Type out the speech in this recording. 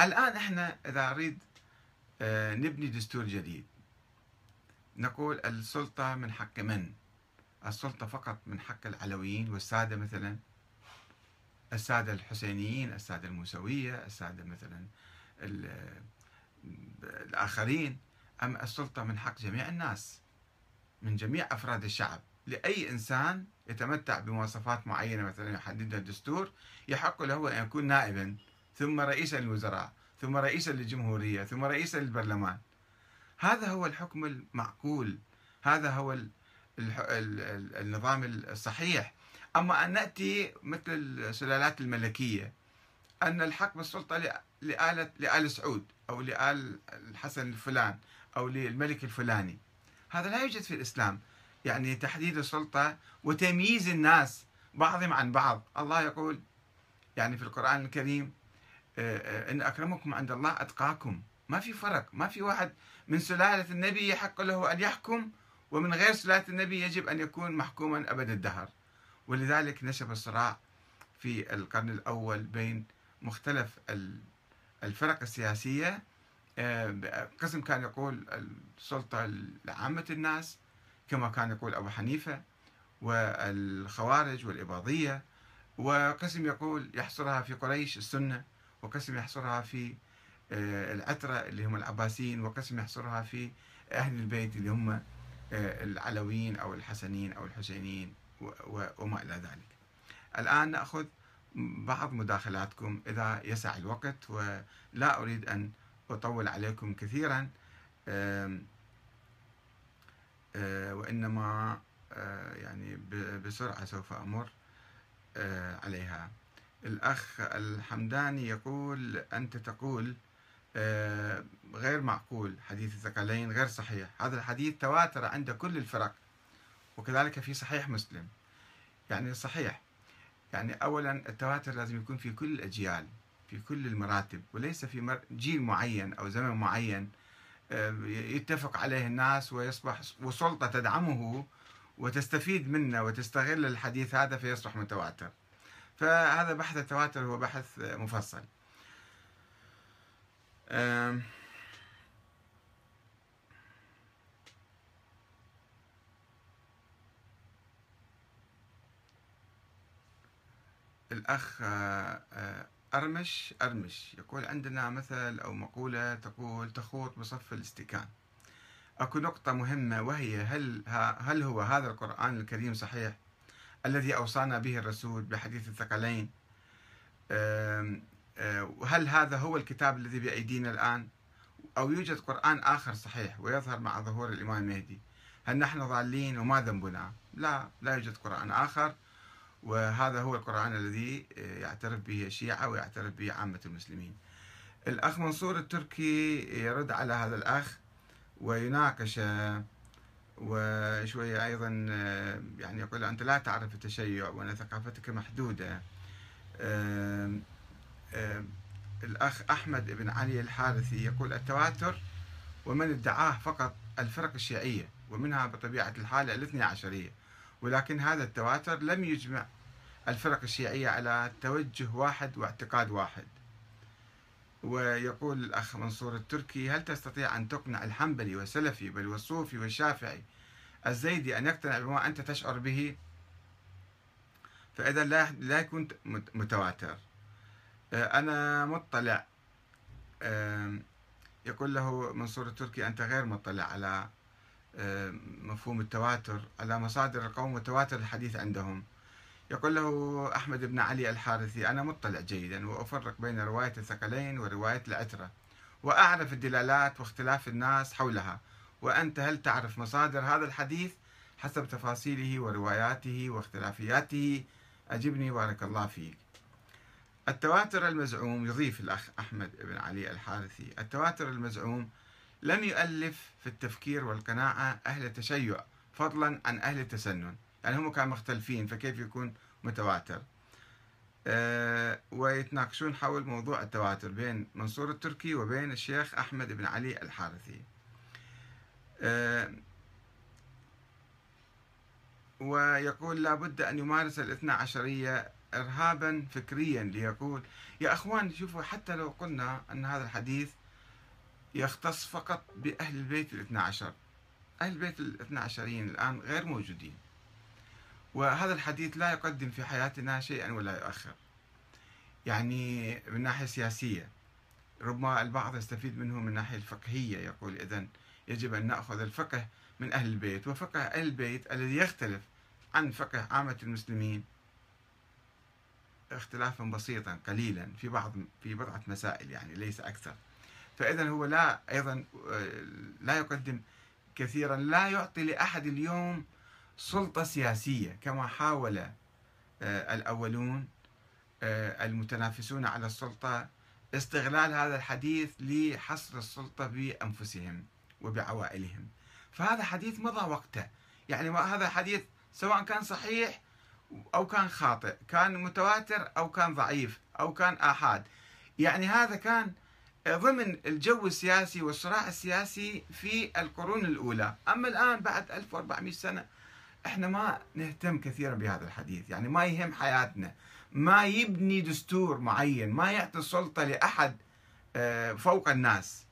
الآن إحنا إذا نريد آه، نبني دستور جديد. نقول السلطة من حق من؟ السلطة فقط من حق العلويين والسادة مثلا؟ السادة الحسينيين السادة الموسوية السادة مثلا الآخرين؟ أم السلطة من حق جميع الناس من جميع أفراد الشعب؟ لأي إنسان يتمتع بمواصفات معينة مثلا يحددها الدستور يحق له أن يكون نائبا. ثم رئيسا للوزراء ثم رئيسا للجمهورية ثم رئيسا للبرلمان هذا هو الحكم المعقول. هذا هو النظام الصحيح. أما أن نأتي مثل السلالات الملكية أن الحق بالسلطة لآلة لآل سعود أو لآل الحسن الفلان أو للملك الفلاني. هذا لا يوجد في الإسلام. يعني تحديد السلطة وتمييز الناس بعضهم عن بعض. الله يقول يعني في القرآن الكريم آه، آه، إن أكرمكم عند الله أتقاكم. ما في فرق. ما في واحد من سلالة النبي يحق له أن يحكم ومن غير سلالة النبي يجب أن يكون محكوما أبد الدهر. ولذلك نشب الصراع في القرن الأول بين مختلف الفرق السياسية. آه، قسم كان يقول السلطة لعامة الناس كما كان يقول أبو حنيفة والخوارج والإباضية. وقسم يقول يحصرها في قريش السنة. وقسم يحصرها في آه، العترة اللي هم العباسيين وقسم يحصرها في أهل البيت اللي هم آه، العلويين أو الحسنيين أو الحسينيين وما إلى ذلك. الآن نأخذ بعض مداخلاتكم إذا يسع الوقت ولا أريد أن أطول عليكم كثيرا. آه، وإنما يعني بسرعة سوف أمر عليها. الأخ الحمداني يقول أنت تقول آه، غير معقول حديث الثقلين غير صحيح. هذا الحديث تواتر عند كل الفرق وكذلك في صحيح مسلم. يعني صحيح. يعني أولا التواتر لازم يكون في كل الأجيال في كل المراتب وليس في جيل معين أو زمن معين آه، يتفق عليه الناس ويصبح وسلطة تدعمه وتستفيد منه وتستغل الحديث هذا فيصبح متواتر. فهذا بحث التواتر هو بحث مفصل. الأخ آه، آه، أرمش أرمش يقول عندنا مثل أو مقولة تقول تخوط بصف الاستكان أكو نقطة مهمة وهي هل هل هو هذا القرآن الكريم صحيح؟ الذي أوصانا به الرسول بحديث الثقلين. هل هذا هو الكتاب الذي بأيدينا الآن؟ أو يوجد قرآن آخر صحيح ويظهر مع ظهور الإمام المهدي هل نحن ضالين وما ذنبنا؟ لا لا يوجد قرآن آخر وهذا هو القرآن الذي يعترف به الشيعة ويعترف به عامة المسلمين. الأخ منصور التركي يرد على هذا الأخ ويناقش وشوية أيضا آه، يعني يقول أنت لا تعرف التشيع وأن ثقافتك محدودة. الأخ أحمد بن علي الحارثي يقول التواتر ومن ادعاه فقط الفرق الشيعية ومنها بطبيعة الحال الاثنى عشرية. ولكن هذا التواتر لم يجمع الفرق الشيعية على توجه واحد واعتقاد واحد. ويقول الأخ منصور التركي هل تستطيع أن تقنع الحنبلي والسلفي بل والصوفي والشافعي الزيدي أن يقتنع بما أنت تشعر به؟ فإذا لا لا يكون متواتر. آه، أنا مطلع يقول له منصور التركي أنت غير مطلع على مفهوم التواتر على مصادر القوم متواتر الحديث عندهم. يقول له أحمد بن علي الحارثي أنا مطلع جيدا وأفرق بين رواية الثقلين ورواية العترة وأعرف الدلالات واختلاف الناس حولها وأنت هل تعرف مصادر هذا الحديث؟ حسب تفاصيله ورواياته واختلافياته. أجبني بارك الله فيك. التواتر المزعوم يضيف الأخ أحمد بن علي الحارثي التواتر المزعوم لم يؤلف في التفكير والقناعة أهل التشيع فضلا عن أهل التسنن. يعني هم كانوا مختلفين فكيف يكون متواتر؟ أه ويتناقشون حول موضوع التواتر بين منصور التركي وبين الشيخ أحمد بن علي الحارثي. أه ويقول لابد أن يمارس الاثنى عشرية إرهابا فكريا ليقول يا أخوان شوفوا حتى لو قلنا أن هذا الحديث يختص فقط بأهل البيت الاثنى عشر. أهل البيت الاثنى عشرين الآن غير موجودين. وهذا الحديث لا يقدم في حياتنا شيئا ولا يؤخر. يعني من ناحية سياسية ربما البعض يستفيد منه من الناحية الفقهية يقول إذا يجب أن نأخذ الفقه من أهل البيت وفقه أهل البيت الذي يختلف عن فقه عامة المسلمين اختلافا بسيطا قليلا في بعض في بضعة مسائل يعني ليس أكثر. فإذا هو لا أيضا لا يقدم كثيرا لا يعطي لأحد اليوم سلطة سياسية كما حاول آه، الأولون آه، المتنافسون على السلطة استغلال هذا الحديث لحصر السلطة بأنفسهم وبعوائلهم. فهذا حديث مضى وقته. يعني هذا حديث سواء كان صحيح أو كان خاطئ كان متواتر أو كان ضعيف أو كان آحاد. يعني هذا كان ضمن الجو السياسي والصراع السياسي في القرون الأولى. أما الآن بعد 1400 سنة إحنا ما نهتم كثيرا بهذا الحديث يعني ما يهم حياتنا ما يبني دستور معين ما يعطي السلطة لأحد آه، فوق الناس.